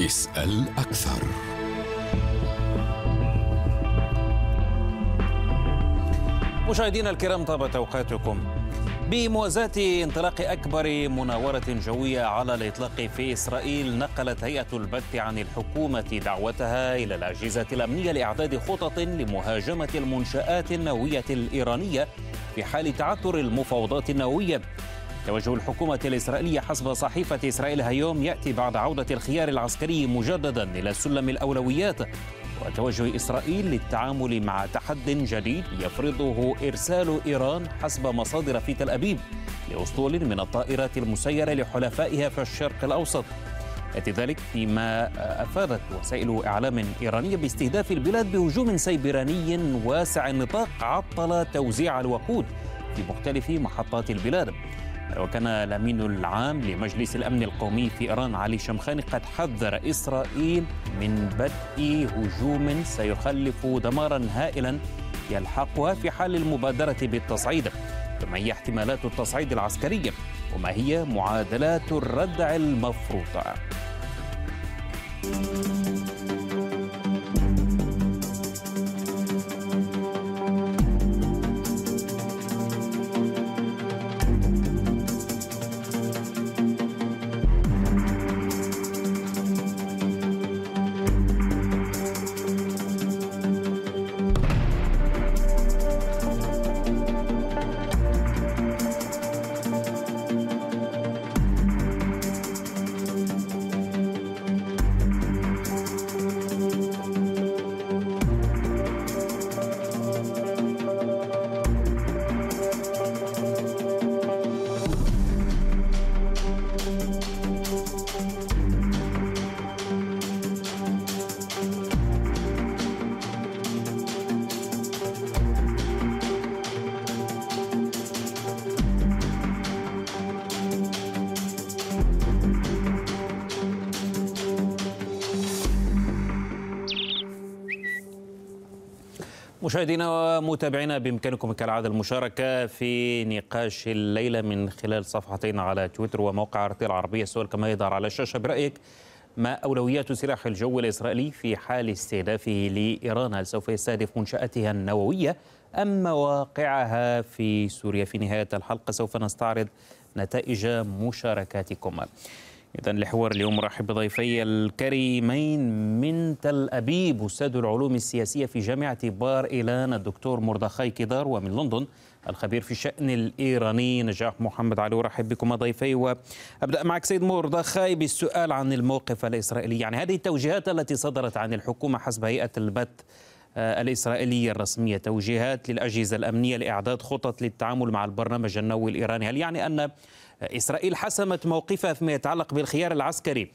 اسأل أكثر. مشاهدينا الكرام طابت أوقاتكم. بموازاة انطلاق أكبر مناورة جوية على الإطلاق في إسرائيل نقلت هيئة البث عن الحكومة دعوتها إلى الأجهزة الأمنية لإعداد خطط لمهاجمة المنشآت النووية الإيرانية في حال تعثر المفاوضات النووية. توجه الحكومة الإسرائيلية حسب صحيفة إسرائيل هيوم يأتي بعد عودة الخيار العسكري مجددا إلى سلم الأولويات. وتوجه إسرائيل للتعامل مع تحد جديد يفرضه إرسال إيران حسب مصادر في تل أبيب لأسطول من الطائرات المسيرة لحلفائها في الشرق الأوسط. يأتي ذلك فيما أفادت وسائل إعلام إيرانية باستهداف البلاد بهجوم سيبراني واسع النطاق عطل توزيع الوقود في مختلف محطات البلاد. وكان الأمين العام لمجلس الأمن القومي في إيران علي شمخاني قد حذر إسرائيل من بدء هجوم سيخلف دمارا هائلا يلحقها في حال المبادرة بالتصعيد. فما هي احتمالات التصعيد العسكري؟ وما هي معادلات الردع المفروضة؟ مشاهدينا ومتابعينا بإمكانكم كالعادة المشاركة في نقاش الليلة من خلال صفحتين على تويتر وموقع ارتي العربية. السؤال كما يظهر على الشاشة برأيك ما أولويات سلاح الجو الإسرائيلي في حال استهدافه لإيران؟ هل سوف يستهدف منشآتها النووية أم مواقعها في سوريا؟ في نهاية الحلقة سوف نستعرض نتائج مشاركاتكم. إذا لحوار اليوم رحب بضيفي الكريمين من تل أبيب أستاذ العلوم السياسية في جامعة بار إيلان الدكتور مردخاي كدار ومن لندن الخبير في الشأن الإيراني نجاح محمد علي. ورحب بكم ضيفي. وأبدأ معك سيد مردخاي بالسؤال عن الموقف الإسرائيلي يعني هذه التوجيهات التي صدرت عن الحكومة حسب هيئة البث الإسرائيلية الرسمية توجيهات للأجهزة الأمنية لإعداد خطط للتعامل مع البرنامج النووي الإيراني. هل يعني أن إسرائيل حسمت موقفها فيما يتعلق بالخيار العسكري.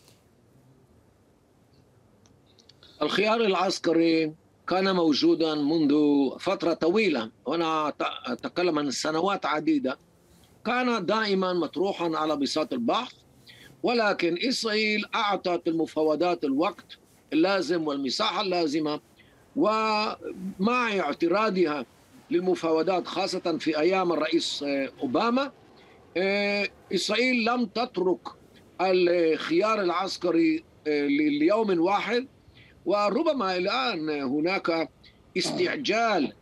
الخيار العسكري كان موجودا منذ فترة طويلة وأنا أتكلم عن سنوات عديدة. كان دائما مطروحا على بساط البحث ولكن إسرائيل أعطت المفاوضات الوقت اللازم والمساحة اللازمة ومع اعتراضها للمفاوضات خاصة في أيام الرئيس أوباما إسرائيل لم تترك الخيار العسكري ليوم واحد وربما الآن هناك استعجال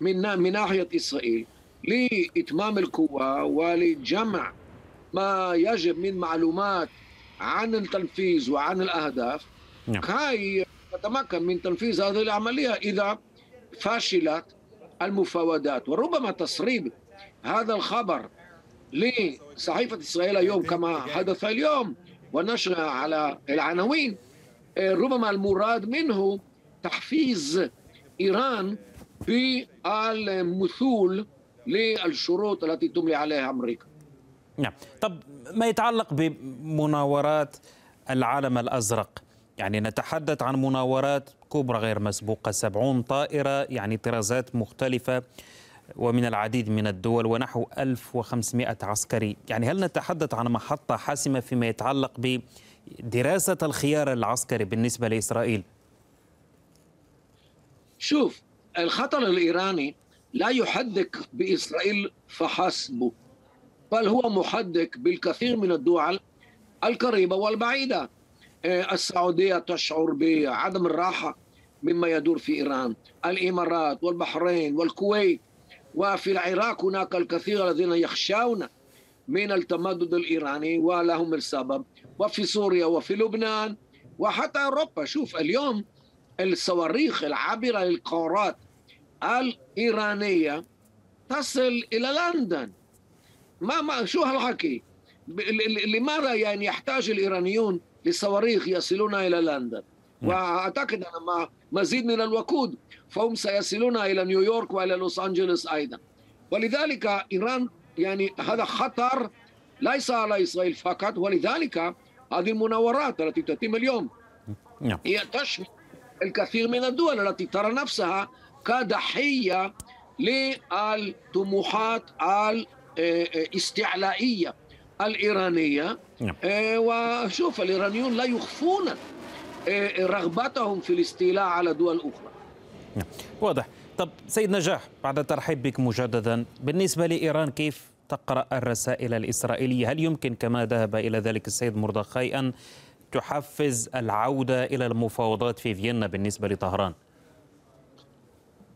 من من ناحية إسرائيل لإتمام القوة ولجمع ما يجب من معلومات عن التنفيذ وعن الأهداف. كي تتمكن من تنفيذ هذه العملية إذا فشلت المفاوضات وربما تسريب هذا الخبر لصحيفة إسرائيل اليوم كما حدث اليوم ونشرها على العناوين ربما المراد منه تحفيز إيران بالمثول للشروط التي تملي عليها أمريكا. نعم. طب ما يتعلق بمناورات العالم الأزرق؟ يعني نتحدث عن مناورات كبرى غير مسبوقة سبعون طائرة يعني طرازات مختلفة. ومن العديد من الدول ونحو 1500 عسكري. يعني هل نتحدث عن محطة حاسمة فيما يتعلق بدراسة الخيار العسكري بالنسبة لإسرائيل؟ شوف الخطر الإيراني لا يحدك بإسرائيل فحسب بل هو محدك بالكثير من الدول القريبة والبعيدة. آه، السعودية تشعر بعدم الراحة مما يدور في إيران. الإمارات والبحرين والكويت وفي العراق هناك الكثير الذين يخشون من التمدد الإيراني ولهم السبب وفي سوريا وفي لبنان وحتى أوروبا. شوف اليوم الصواريخ العابرة للقارات الإيرانية تصل إلى لندن. ما ما شو هالحكي؟ لماذا يعني يحتاج الإيرانيون لصواريخ يصلون إلى لندن؟ نعم. وأعتقد أن مع مزيد من الوقود فهم سيصلون إلى نيويورك وإلى لوس أنجلوس أيضا ولذلك إيران يعني هذا خطر ليس على إسرائيل فقط ولذلك هذه المناورات التي تتم اليوم نعم. هي تشمل الكثير من الدول التي ترى نفسها كضحية للطموحات الاستعلائية الإيرانية نعم. آه، وشوف الإيرانيون لا يخفون رغبتهم في الاستيلاء على دول أخرى. نعم. واضح. طب سيد نجاح بعد الترحيب بك مجددا بالنسبة لإيران كيف تقرأ الرسائل الإسرائيلية؟ هل يمكن كما ذهب إلى ذلك السيد مردخاي أن تحفز العودة إلى المفاوضات في فيينا بالنسبة لطهران؟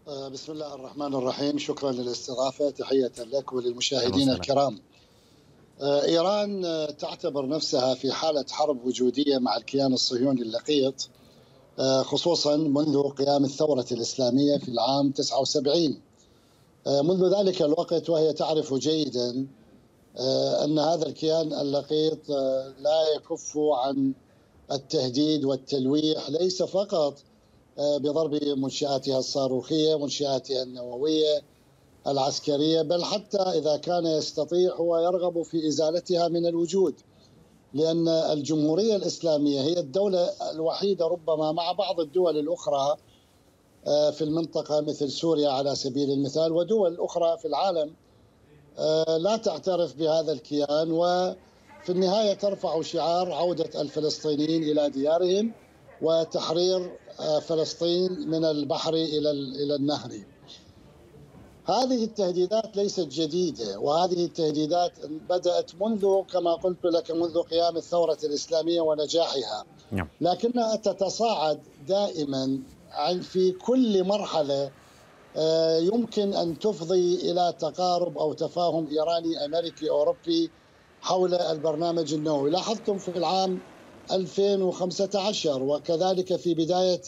آه، بسم الله الرحمن الرحيم. شكرا للاستضافة. تحية لك وللمشاهدين الكرام. آه، إيران آه، تعتبر نفسها في حالة حرب وجودية مع الكيان الصهيوني اللقيط خصوصا منذ قيام الثورة الإسلامية في العام 79 منذ ذلك الوقت وهي تعرف جيدا أن هذا الكيان اللقيط لا يكف عن التهديد والتلويح ليس فقط آه، بضرب منشآتها الصاروخية منشآتها النووية العسكرية بل حتى إذا كان يستطيع هو يرغب في إزالتها من الوجود لأن الجمهورية الإسلامية هي الدولة الوحيدة ربما مع بعض الدول الأخرى آه، في المنطقة مثل سوريا على سبيل المثال ودول أخرى في العالم آه، لا تعترف بهذا الكيان وفي النهاية ترفع شعار عودة الفلسطينيين إلى ديارهم وتحرير آه، فلسطين من البحر إلى إلى النهر. هذه التهديدات ليست جديدة وهذه التهديدات بدأت منذ كما قلت لك منذ قيام الثورة الإسلامية ونجاحها. نعم. لكنها تتصاعد دائما في كل مرحلة آه، يمكن أن تفضي إلى تقارب أو تفاهم إيراني أمريكي أوروبي حول البرنامج النووي، لاحظتم في العام 2015 وكذلك في بداية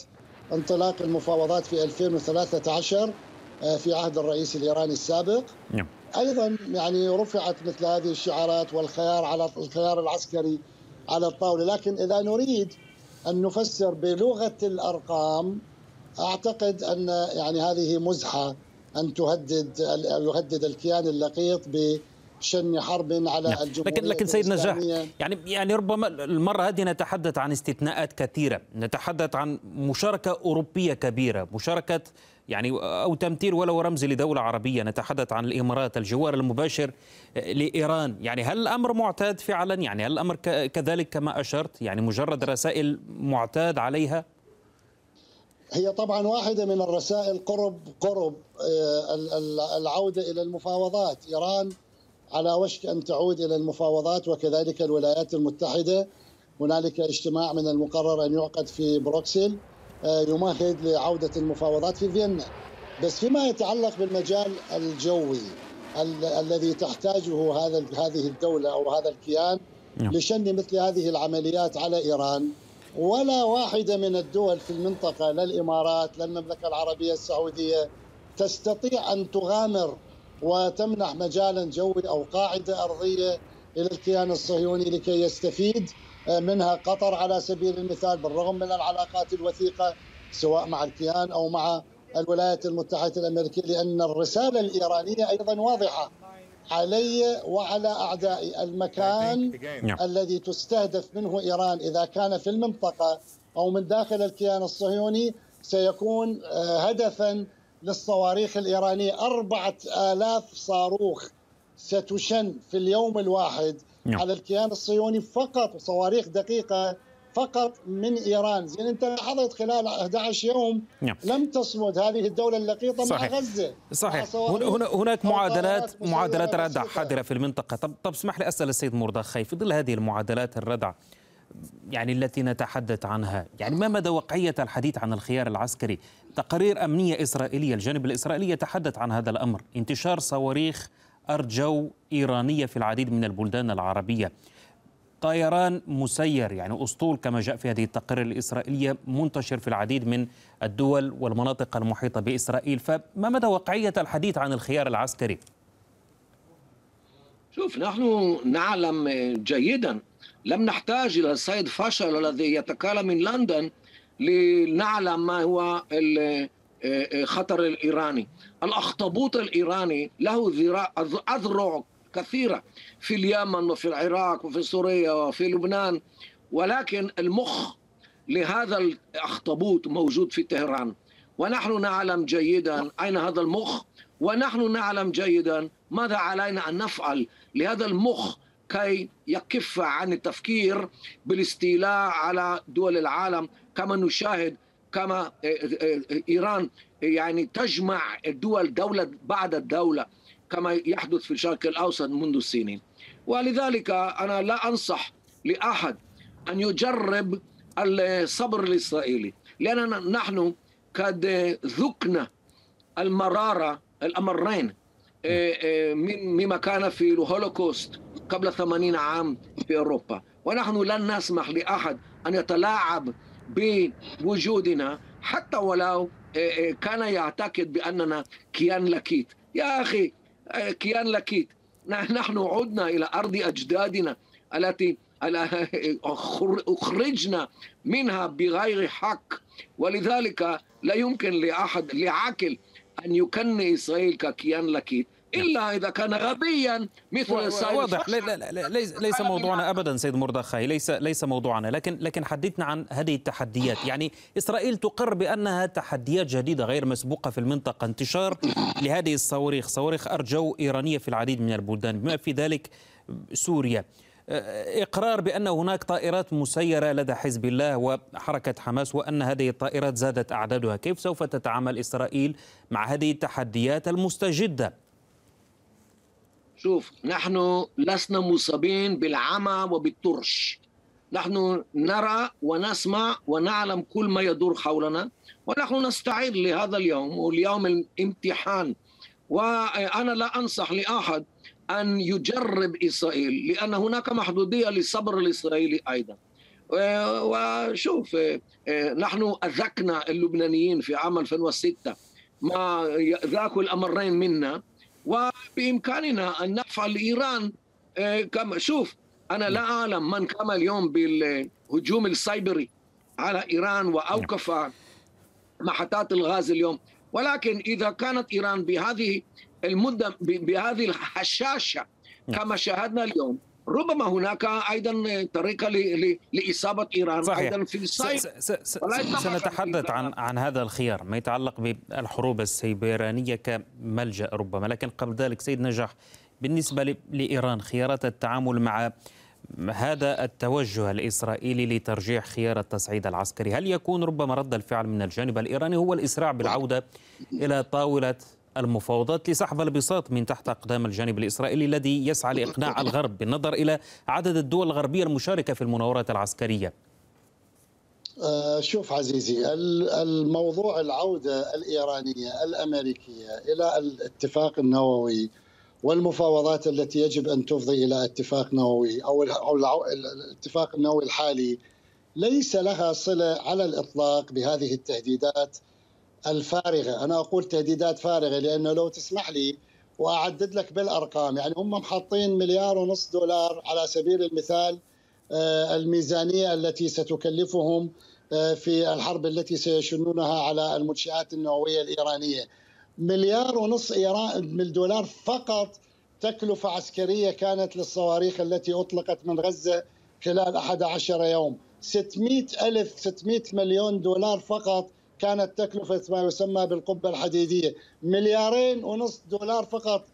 انطلاق المفاوضات في 2013 آه، في عهد الرئيس الإيراني السابق نعم. أيضا يعني رفعت مثل هذه الشعارات والخيار على الخيار العسكري على الطاولة لكن إذا نريد أن نفسر بلغة الأرقام أعتقد أن يعني هذه مزحة أن تهدد يهدد الكيان اللقيط ب شن حرب على نعم. الجمهورية لكن لكن سيد نجاح يعني يعني ربما المرة هذه نتحدث عن استثناءات كثيرة، نتحدث عن مشاركة أوروبية كبيرة، مشاركة يعني أو تمثيل ولو رمزي لدولة عربية، نتحدث عن الإمارات، الجوار المباشر لإيران، يعني هل الأمر معتاد فعلا؟ يعني هل الأمر كذلك كما أشرت؟ يعني مجرد رسائل معتاد عليها؟ هي طبعا واحدة من الرسائل قرب قرب آه، العودة إلى المفاوضات، إيران على وشك أن تعود إلى المفاوضات وكذلك الولايات المتحدة هنالك اجتماع من المقرر أن يعقد في بروكسل يمهد لعودة المفاوضات في فيينا بس فيما يتعلق بالمجال الجوي ال الذي تحتاجه هذا هذه الدولة أو هذا الكيان نعم. لشن مثل هذه العمليات على إيران ولا واحدة من الدول في المنطقة لا الإمارات لا المملكة العربية السعودية تستطيع أن تغامر وتمنح مجالا جوي أو قاعدة أرضية إلى الكيان الصهيوني لكي يستفيد آه، منها قطر على سبيل المثال بالرغم من العلاقات الوثيقة سواء مع الكيان أو مع الولايات المتحدة الأمريكية لأن الرسالة الإيرانية أيضا واضحة علي وعلى اعدائي المكان الذي تستهدف منه إيران. إذا كان في المنطقة أو من داخل الكيان الصهيوني سيكون آه، هدفا للصواريخ الإيرانية. أربعة آلاف صاروخ ستشن في اليوم الواحد نعم. على الكيان الصهيوني فقط صواريخ دقيقة فقط من إيران، زين أنت لاحظت خلال 11 يوم نعم. لم تصمد هذه الدولة اللقيطة صحيح. مع غزة صحيح هنا هناك معادلات معادلات ردع حاضره في المنطقة، طب طب اسمح لي أسأل السيد مردخاي في ظل هذه المعادلات الردع يعني التي نتحدث عنها يعني ما مدى واقعية الحديث عن الخيار العسكري تقارير أمنية إسرائيلية الجانب الإسرائيلي يتحدث عن هذا الأمر انتشار صواريخ أرجو إيرانية في العديد من البلدان العربية طيران مسير يعني أسطول كما جاء في هذه التقارير الإسرائيلية منتشر في العديد من الدول والمناطق المحيطة بإسرائيل فما مدى واقعية الحديث عن الخيار العسكري؟ شوف نحن نعلم جيدا لم نحتاج إلى السيد فاشل الذي يتكلم من لندن لنعلم ما هو الخطر الإيراني. الأخطبوط الإيراني له أذرع كثيرة في اليمن وفي العراق وفي سوريا وفي لبنان. ولكن المخ لهذا الأخطبوط موجود في طهران ونحن نعلم جيدا أين هذا المخ ونحن نعلم جيدا ماذا علينا أن نفعل لهذا المخ كي يكف عن التفكير بالاستيلاء على دول العالم. كما نشاهد كما آه، آه، آه، إيران يعني تجمع الدول دولة بعد الدولة كما يحدث في الشرق الأوسط منذ سنين ولذلك أنا لا أنصح لأحد أن يجرب الصبر الإسرائيلي لأننا نحن قد ذقنا المرارة الأمرين مما كان في الهولوكوست قبل 80 عام في أوروبا. ونحن لن نسمح لأحد أن يتلاعب بوجودنا حتى ولو كان يعتقد بأننا كيان لكيت. يا أخي كيان لكيت. نحن عدنا إلى أرض أجدادنا التي أخرجنا منها بغير حق. ولذلك لا يمكن لأحد لعاقل أن يكن إسرائيل ككيان لكيت. إلا إذا كان غبيا مثل واضح. لا لا لا ليس, ليس موضوعنا ابدا سيد مردخاي. ليس ليس موضوعنا. لكن لكن حدثنا عن هذه التحديات. يعني إسرائيل تقر بأنها تحديات جديدة غير مسبوقة في المنطقة. انتشار لهذه الصواريخ. صواريخ أرجو إيرانية في العديد من البلدان بما في ذلك سوريا. إقرار بأن هناك طائرات مسيرة لدى حزب الله وحركة حماس وأن هذه الطائرات زادت أعدادها. كيف سوف تتعامل إسرائيل مع هذه التحديات المستجدة؟ شوف نحن لسنا مصابين بالعمى وبالطرش. نحن نرى ونسمع ونعلم كل ما يدور حولنا ونحن نستعد لهذا اليوم واليوم الامتحان. وأنا لا أنصح لأحد أن يجرب إسرائيل لأن هناك محدودية للصبر الإسرائيلي أيضا. وشوف نحن أذقنا اللبنانيين في عام 2006 ما ذاكوا الأمرين منا. وبإمكاننا أن نفعل لايران آه، كما شوف أنا لا أعلم من قام اليوم بالهجوم السايبري على إيران وأوقف محطات الغاز اليوم. ولكن إذا كانت إيران بهذه المدة بهذه الهشاشه نعم. كما شاهدنا اليوم ربما هناك أيضا طريقة لإصابة إيران صحيح. أيضا في الصيف سنتحدث عن عن هذا الخيار ما يتعلق بالحروب السيبرانية كملجأ ربما. لكن قبل ذلك سيد نجاح بالنسبة لإيران خيارات التعامل مع هذا التوجه الإسرائيلي لترجيح خيار التصعيد العسكري، هل يكون ربما رد الفعل من الجانب الإيراني؟ هو الإسراع بالعودة إلى طاولة المفاوضات لسحب البساط من تحت أقدام الجانب الإسرائيلي الذي يسعى لإقناع الغرب بالنظر إلى عدد الدول الغربية المشاركة في المناورات العسكرية. آه، شوف عزيزي الموضوع العودة الإيرانية الأمريكية إلى الاتفاق النووي والمفاوضات التي يجب أن تفضي إلى اتفاق نووي أو الاتفاق النووي الحالي ليس لها صلة على الإطلاق بهذه التهديدات الفارغة، أنا أقول تهديدات فارغة لأنه لو تسمح لي وأعدد لك بالأرقام، يعني هم محطين مليار ونص دولار على سبيل المثال آه، الميزانية التي ستكلفهم آه، في الحرب التي سيشنونها على المنشآت النووية الإيرانية. مليار ونص ايران من الدولار فقط تكلفة عسكرية كانت للصواريخ التي أطلقت من غزة خلال 11 يوم 600 ألف 600 مليون دولار فقط كانت تكلفة ما يسمى بالقبة الحديدية. مليارين ونصف دولار فقط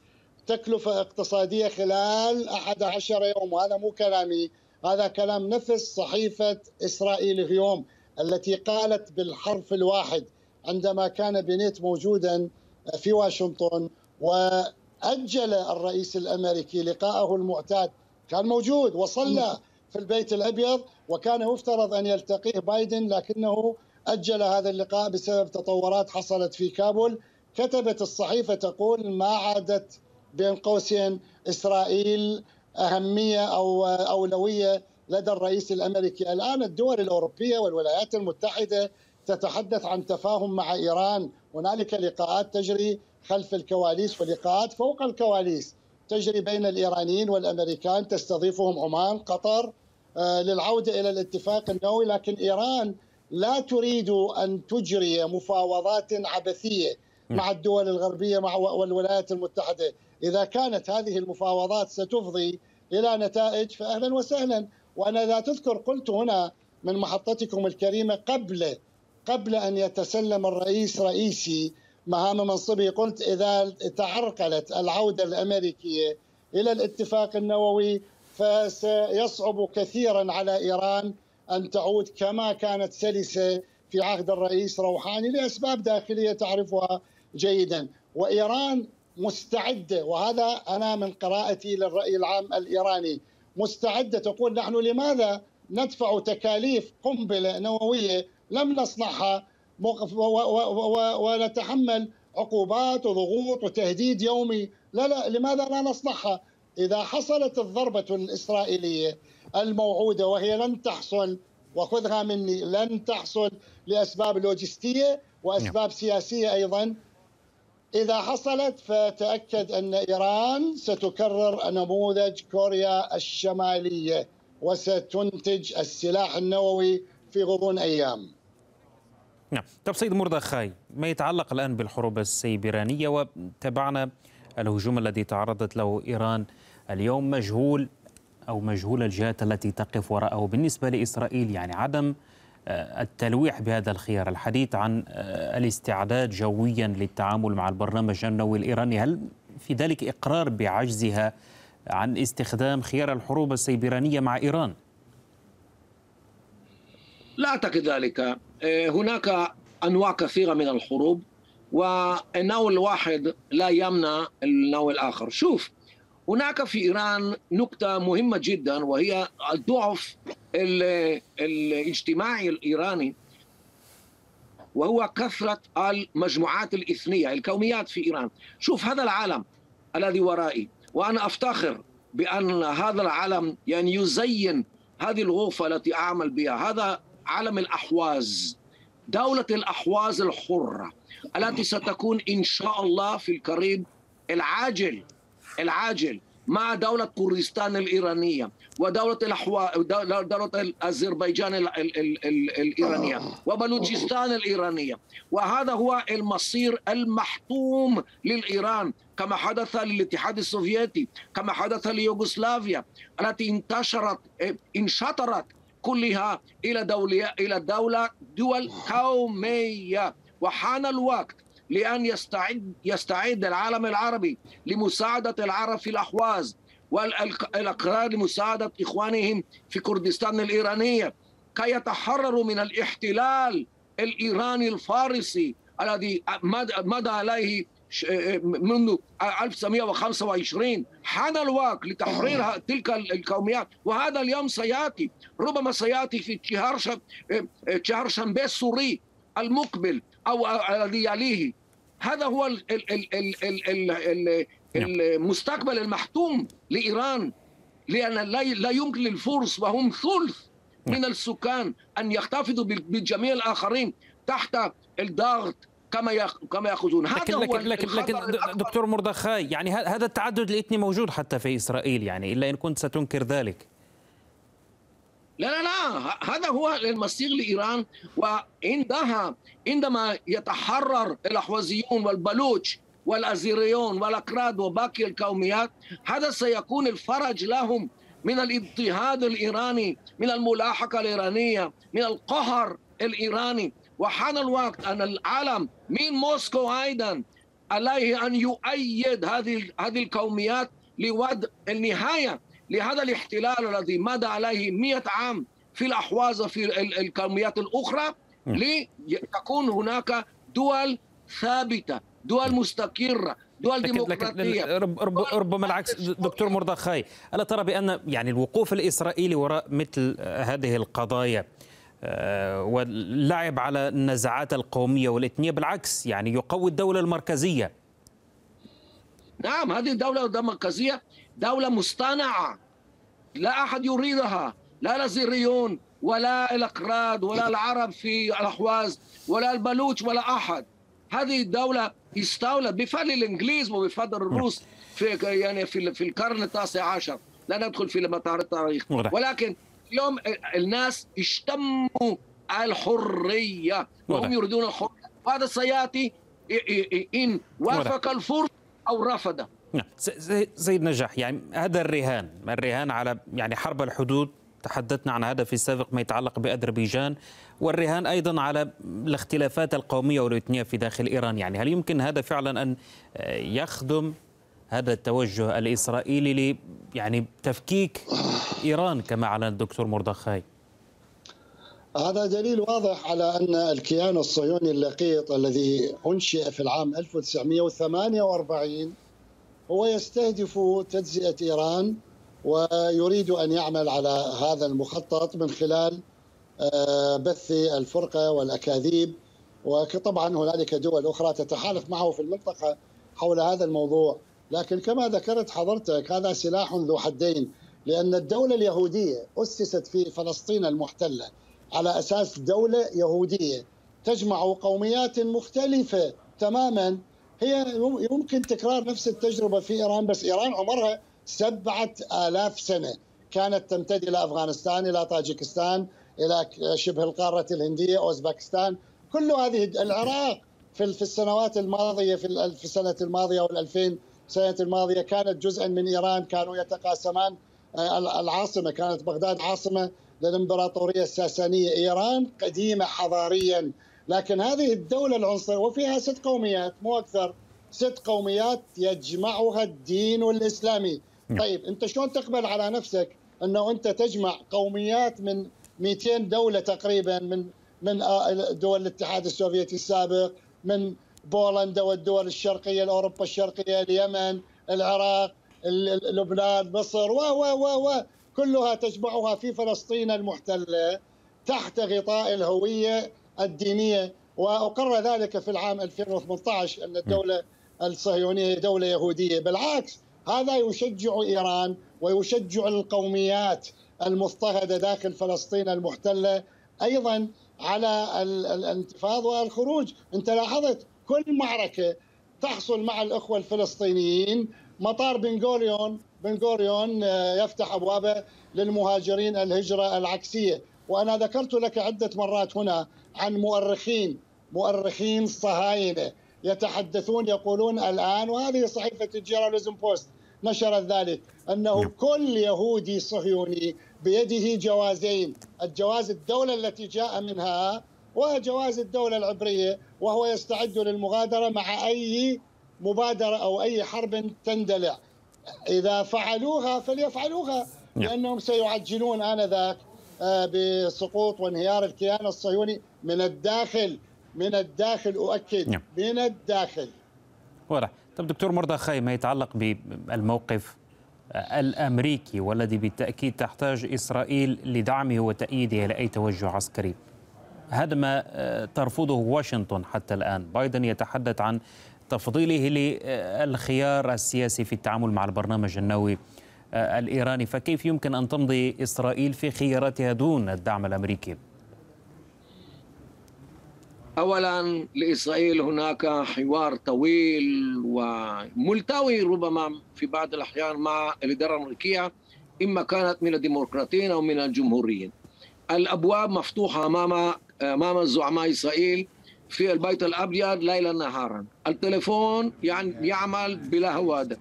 تكلفة اقتصادية خلال 11 يوم. وهذا مو كلامي هذا كلام نفس صحيفة إسرائيل اليوم التي قالت بالحرف الواحد عندما كان بنيت موجودا في واشنطن وأجل الرئيس الأمريكي لقاءه المعتاد. كان موجود وصلى في البيت الأبيض وكان يفترض أن يلتقيه بايدن لكنه أجل هذا اللقاء بسبب تطورات حصلت في كابول. كتبت الصحيفة تقول ما عادت بين قوسين إسرائيل أهمية أو أولوية لدى الرئيس الأمريكي، الآن الدول الأوروبية والولايات المتحدة تتحدث عن تفاهم مع إيران، هنالك لقاءات تجري خلف الكواليس ولقاءات فوق الكواليس تجري بين الإيرانيين والأمريكان. تستضيفهم عمان، قطر آه، للعودة إلى الاتفاق النووي، لكن إيران لا تريد أن تجري مفاوضات عبثية مع الدول الغربية مع والولايات المتحدة، إذا كانت هذه المفاوضات ستفضي إلى نتائج فاهلا وسهلا، وأنا لا تذكر قلت هنا من محطتكم الكريمة قبل قبل أن يتسلم الرئيس رئيسي مهام منصبه قلت إذا تعرقلت العودة الأمريكية إلى الاتفاق النووي فسيصعب كثيرا على إيران أن تعود كما كانت سلسة في عهد الرئيس روحاني لأسباب داخلية تعرفها جيدا. وإيران مستعدة وهذا أنا من قراءتي للرأي العام الإيراني مستعدة تقول نحن لماذا ندفع تكاليف قنبلة نووية لم نصنعها؟ ونتحمل عقوبات وضغوط وتهديد يومي. لا لا لماذا لا نصنعها؟ إذا حصلت الضربة الإسرائيلية الموعوده وهي لن تحصل وخذها مني لن تحصل لأسباب لوجستية وأسباب نعم. سياسية أيضا. إذا حصلت فتأكد أن إيران ستكرر نموذج كوريا الشمالية وستنتج السلاح النووي في غضون أيام. نعم. طب سيد مردخاي ما يتعلق الآن بالحروب السيبرانية؟ وتابعنا الهجوم الذي تعرضت له إيران اليوم مجهول أو مجهول الجهات التي تقف وراءه. بالنسبة لإسرائيل يعني عدم آه، التلويح بهذا الخيار. الحديث عن آه، الاستعداد جويا للتعامل مع البرنامج النووي الإيراني هل في ذلك إقرار بعجزها عن استخدام خيار الحروب السيبرانية مع إيران؟ لا أعتقد ذلك. آه، هناك أنواع كثيرة من الحروب والنوع الواحد لا يمنع النوع الآخر. شوف هناك في إيران نقطة مهمة جدا وهي الضعف الاجتماعي الإيراني وهو كثرة المجموعات الإثنية الكوميات في إيران. شوف هذا العالم الذي ورائي وأنا أفتخر بأن هذا العالم يعني يزين هذه الغرفة التي أعمل بها. هذا عالم الأحواز دولة الأحواز الحرة التي ستكون إن شاء الله في القريب العاجل. العاجل مع دولة كردستان الإيرانية ودولة الأحوا... دولة أذربيجان الإيرانية وبلوچستان الإيرانية. وهذا هو المصير المحتوم للإيران. كما حدث للاتحاد السوفيتي كما حدث ليوغوسلافيا التي انتشرت انشطرت كلها إلى دولة إلى دولة دول قومية. وحان الوقت لأن يستعد يستعد العالم العربي لمساعدة العرب في الأحواز والإقرار لمساعدة إخوانهم في كردستان الإيرانية كي يتحرروا من الاحتلال الإيراني الفارسي الذي مدى عليه منذ 1925 حان الوقت لتحرير تلك القوميات. وهذا اليوم سيأتي. ربما سيأتي في شهر شهر شنبه السوري المقبل أو الذي يليه هذا هو ال ال ال ال ال ال المستقبل المحتوم لإيران لأن لا لا يمكن للفرس وهم ثلث من السكان أن يحتفظوا بجميع الآخرين تحت الضغط كما كما يأخذون. هذا لكن هو لكن لكن, لكن دكتور مردخاي يعني هذا التعدد الإثني موجود حتى في إسرائيل يعني إلا إن كنت ستنكر ذلك. لا لا لا هذا هو المصير لإيران وعندها عندما يتحرر الأحوازيون والبلوش والأزيريون والأكراد وباقي القوميات هذا سيكون الفرج لهم من الإضطهاد الإيراني من الملاحقة الإيرانية من القهر الإيراني. وحان الوقت أن العالم من موسكو أيضا عليه أن يؤيد هذه هذه القوميات لوضع النهاية لهذا الاحتلال الذي مدى عليه مئة عام في الأحواز في القوميات الأخرى لتكون هناك دول ثابتة دول مستقرة دول ديمقراطية. ربما العكس دكتور مرضخاي ألا ترى بأن يعني الوقوف الإسرائيلي وراء مثل هذه القضايا آه، واللعب على النزعات القومية والاثنيه بالعكس يعني يقوي الدولة المركزية؟ نعم هذه الدولة المركزيه دولة مصطنعة. لا أحد يريدها. لا الزيريون ولا الاقراد ولا العرب في الأحواز ولا البلوش ولا أحد. هذه الدولة استولت بفضل الإنجليز وبفضل الروس في يعني في في القرن التاسع عشر. لا ندخل في مطار التاريخ. ولكن اليوم الناس اشتموا الحرية. وهم يريدون الحرية. وهذا سيأتي إن وافق الفرس أو رفض نعم. سيد نجاح يعني هذا الرهان الرهان على يعني حرب الحدود تحدثنا عن هذا في السابق ما يتعلق بأذربيجان والرهان أيضا على الاختلافات القومية والإثنية في داخل إيران. يعني هل يمكن هذا فعلا أن يخدم هذا التوجه الإسرائيلي ل يعني تفكيك إيران كما أعلن الدكتور مردخاي؟ هذا دليل واضح على أن الكيان الصهيوني اللقيط الذي أنشئ في العام 1948 هو يستهدف تجزئة إيران ويريد أن يعمل على هذا المخطط من خلال آه، بث الفرقة والأكاذيب. وطبعا هنالك دول أخرى تتحالف معه في المنطقة حول هذا الموضوع. لكن كما ذكرت حضرتك هذا سلاح ذو حدين. لأن الدولة اليهودية أسست في فلسطين المحتلة على أساس دولة يهودية تجمع قوميات مختلفة تماما هي يمكن تكرار نفس التجربة في إيران بس إيران عمرها سبعة آلاف سنة كانت تمتد إلى أفغانستان إلى طاجكستان إلى شبه القارة الهندية أوزبكستان. كل هذه العراق في السنوات الماضية في السنة الماضية والألفين سنة الماضية كانت جزءا من إيران. كانوا يتقاسمان آه، العاصمة كانت بغداد عاصمة للإمبراطورية الساسانية. إيران قديمة حضاريا. لكن هذه الدولة العنصرية وفيها ست قوميات مو أكثر. ست قوميات يجمعها الدين الإسلامي. طيب أنت شلون تقبل على نفسك أنه أنت تجمع قوميات من 200 دولة تقريبا من من دول الاتحاد السوفيتي السابق من بولندا والدول الشرقية الأوروبا الشرقية اليمن العراق لبنان مصر و و و و. كلها تجمعها في فلسطين المحتلة تحت غطاء الهوية الدينية وأقر ذلك في العام 2018 أن الدولة الصهيونية دولة يهودية. بالعكس هذا يشجع إيران ويشجع القوميات المضطهدة داخل فلسطين المحتلة أيضا على الانتفاض والخروج. أنت لاحظت كل معركة تحصل مع الأخوة الفلسطينيين. مطار بنغوريون بنغوريون آه، يفتح أبوابه للمهاجرين الهجرة العكسية. وأنا ذكرت لك عدة مرات هنا عن مؤرخين مؤرخين صهاينة يتحدثون يقولون الآن وهذه صحيفة الجيراليزم بوست نشرت ذلك أنه نعم. كل يهودي صهيوني بيده جوازين الجواز الدولة التي جاء منها وجواز الدولة العبرية وهو يستعد للمغادرة مع أي مبادرة أو أي حرب تندلع إذا فعلوها فليفعلوها نعم. لأنهم سيعجلون آنذاك آه، بسقوط وانهيار الكيان الصهيوني من الداخل من الداخل أؤكد نعم. من الداخل واضح طب دكتور مرضى خاي ما يتعلق بالموقف الأمريكي والذي بالتأكيد تحتاج إسرائيل لدعمه وتأييده لأي توجه عسكري. هذا ما آه، ترفضه واشنطن حتى الآن، بايدن يتحدث عن تفضيله للخيار السياسي في التعامل مع البرنامج النووي آه، الإيراني، فكيف يمكن أن تمضي إسرائيل في خياراتها دون الدعم الأمريكي؟ اولا لإسرائيل هناك حوار طويل وملتوي ربما في بعض الأحيان مع الإدارة الأمريكية إما كانت من الديمقراطيين أو من الجمهوريين. الأبواب مفتوحة أمام أمام زعماء إسرائيل في البيت الأبيض ليلا نهارا. التليفون يعني يعمل بلا هوادة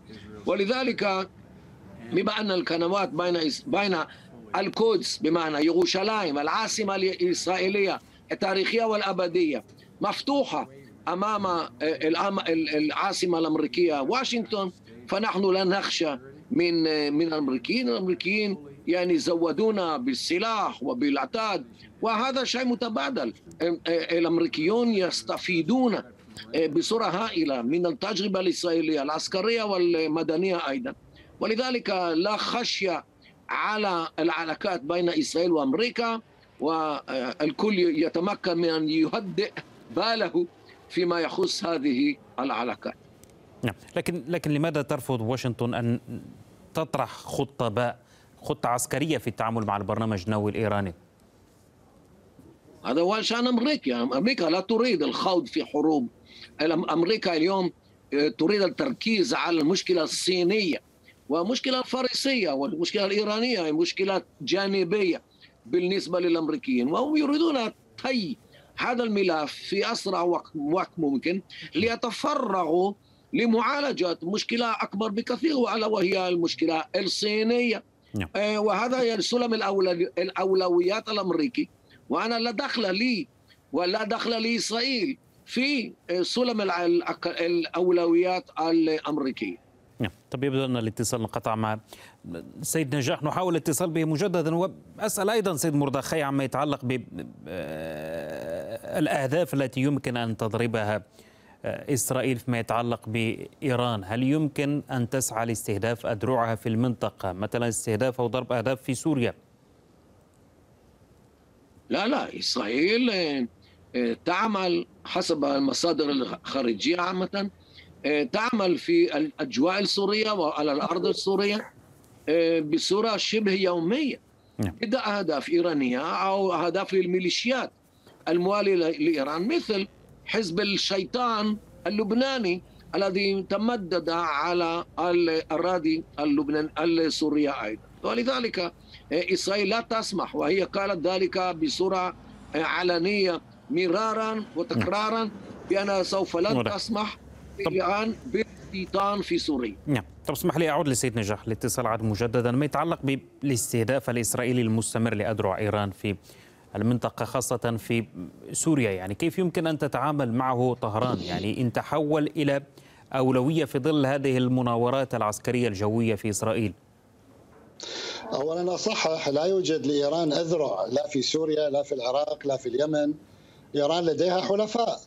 ولذلك بما ان القنوات بين بين القدس بمعنى يروشلايم العاصمة الإسرائيلية التاريخية والأبدية. مفتوحة أمام آه، العاصمة الأمريكية واشنطن. فنحن لا نخشى من آه، من الأمريكيين. الأمريكيين يعني زودونا بالسلاح وبالعتاد. وهذا شيء متبادل. آه، الأمريكيون يستفيدون بصورة هائلة من التجربة الإسرائيلية العسكرية والمدنية أيضا. ولذلك لا خشية على العلاقات بين إسرائيل وأمريكا والكل يتمكن من أن يهدئ باله فيما يخص هذه العلاقات. نعم. لكن لكن لماذا ترفض واشنطن أن تطرح خطة باء خطة عسكرية في التعامل مع البرنامج النووي الإيراني؟ هذا هو شأن أمريكا، أمريكا لا تريد الخوض في حروب. أمريكا اليوم تريد التركيز على المشكلة الصينية. ومشكلة الفارسيه والمشكلة الإيرانية هي مشكلات جانبية بالنسبة للأمريكيين وهم يريدون طي هذا الملف في أسرع وقت ممكن ليتفرغوا لمعالجة مشكلة أكبر بكثير وألا وهي المشكلة الصينية نعم. آه، وهذا سلم الأولويات الأمريكي وأنا لا دخل لي ولا دخل لإسرائيل في سلم الأولويات الأمريكية طب يبدو ان الاتصال انقطع مع سيد نجاح. نحاول الاتصال به مجددا وأسأل أيضا سيد مردخي عما يتعلق بالاهداف التي يمكن أن تضربها إسرائيل فيما يتعلق بإيران، هل يمكن أن تسعى لاستهداف ادرعها في المنطقة، مثلا استهداف أو ضرب أهداف في سوريا؟ لا لا إسرائيل آه، تعمل حسب المصادر الخارجية عامة. آه، تعمل في الأجواء السورية وعلى الأرض السورية آه، بصورة شبه يومية. نعم. أهداف إيرانية أو أهداف للميليشيات الموالية لإيران مثل حزب الشيطان اللبناني الذي تمدد على الاراضي اللبنان السورية أيضا. ولذلك إسرائيل لا تسمح وهي قالت ذلك بصورة علنية مرارا وتكرارا بانها سوف لا تسمح بإيران بالاستيطان في سوريا. نعم، طب اسمح لي أعود لسيد نجاح الاتصال عاد مجددا ما يتعلق بالاستهداف الإسرائيلي المستمر لاذرع إيران في المنطقة خاصة في سوريا يعني. كيف يمكن أن تتعامل معه طهران؟ يعني إن تحول إلى أولوية في ظل هذه المناورات العسكرية الجوية في إسرائيل؟ اولا اصحح لا يوجد لإيران أذرع لا في سوريا لا في العراق لا في اليمن. إيران لديها حلفاء.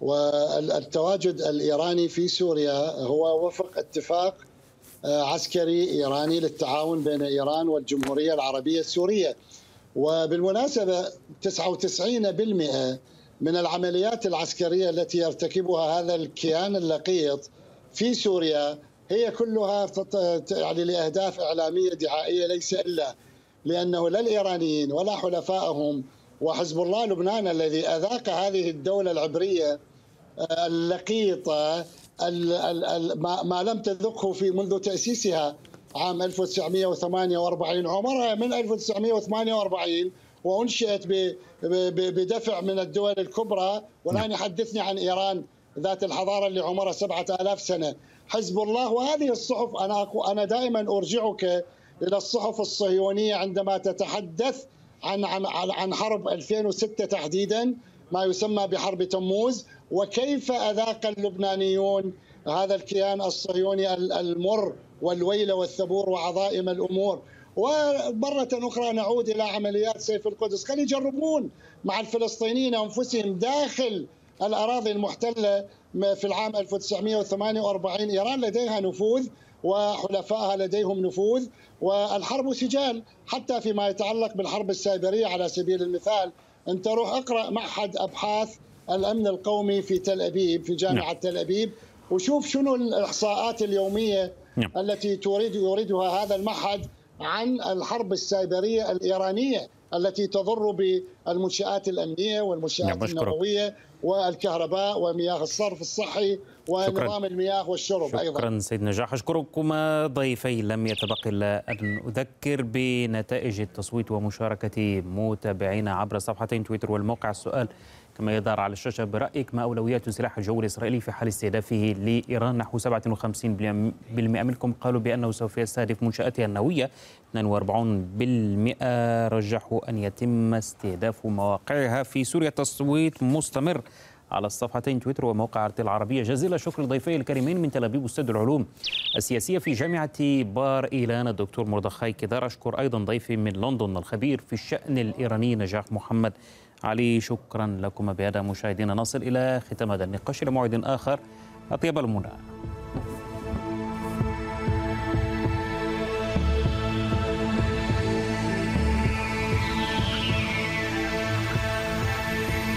والتواجد الإيراني في سوريا هو وفق اتفاق آه، عسكري إيراني للتعاون بين إيران والجمهورية العربية السورية. وبالمناسبة 99% من العمليات العسكرية التي يرتكبها هذا الكيان اللقيط في سوريا هي كلها يعني لأهداف إعلامية دعائية ليس إلا لأنه لا الإيرانيين ولا حلفائهم وحزب الله لبنان الذي أذاق هذه الدولة العبرية آه، اللقيطة ما لم تذقه في منذ تأسيسها عام 1948 عمرها من 1948 وأنشئت بدفع من الدول الكبرى. والان يحدثني عن إيران ذات الحضارة اللي عمرها 7000 سنة. حزب الله وهذه الصحف أنا أنا دائما أرجعك إلى الصحف الصهيونية عندما تتحدث عن عن عن حرب 2006 تحديدا ما يسمى بحرب تموز. وكيف أذاق اللبنانيون هذا الكيان الصهيوني المر والويل والثبور وعظائم الأمور؟ ومرة أخرى نعود إلى عمليات سيف القدس. خلي يجربون مع الفلسطينيين أنفسهم داخل الأراضي المحتلة في العام 1948 إيران لديها نفوذ وحلفائها لديهم نفوذ والحرب سجال حتى فيما يتعلق بالحرب السايبرية على سبيل المثال أنت روح اقرأ معهد أبحاث الأمن القومي في تل أبيب في جامعة نعم. تل أبيب وشوف شنو الإحصاءات اليومية نعم. التي تريد يريدها هذا المعهد عن الحرب السايبرية الإيرانية التي تضر بالمنشآت الأمنية والمنشآت نعم النووية والكهرباء ومياه الصرف الصحي ونظام المياه والشرب شكرا أيضا. شكرا سيد نجاح أشكركما. ضيفي لم يتبقى إلا أن أذكر بنتائج التصويت ومشاركة متابعينا عبر صفحتين تويتر والموقع. السؤال كما يظهر على الشاشة برأيك ما أولويات السلاح الجوي الإسرائيلي في حال استهدافه لإيران نحو 57% منكم قالوا بأنه سوف يستهدف منشآتها النووية. 42% رجحوا أن يتم استهداف مواقعها في سوريا. تصويت مستمر على الصفحتين تويتر وموقع ارتي العربية. جزيل الشكر لضيفي الكريمين من تل أبيب أستاذ العلوم السياسية في جامعة بار إيلان. الدكتور مردخاي كدار أشكر أيضا ضيفي من لندن الخبير في الشأن الإيراني نجاح محمد. علي شكرا لكم بهذا مشاهدينا. نصل إلى ختام هذا النقاش. إلى موعد آخر. أطيب المنى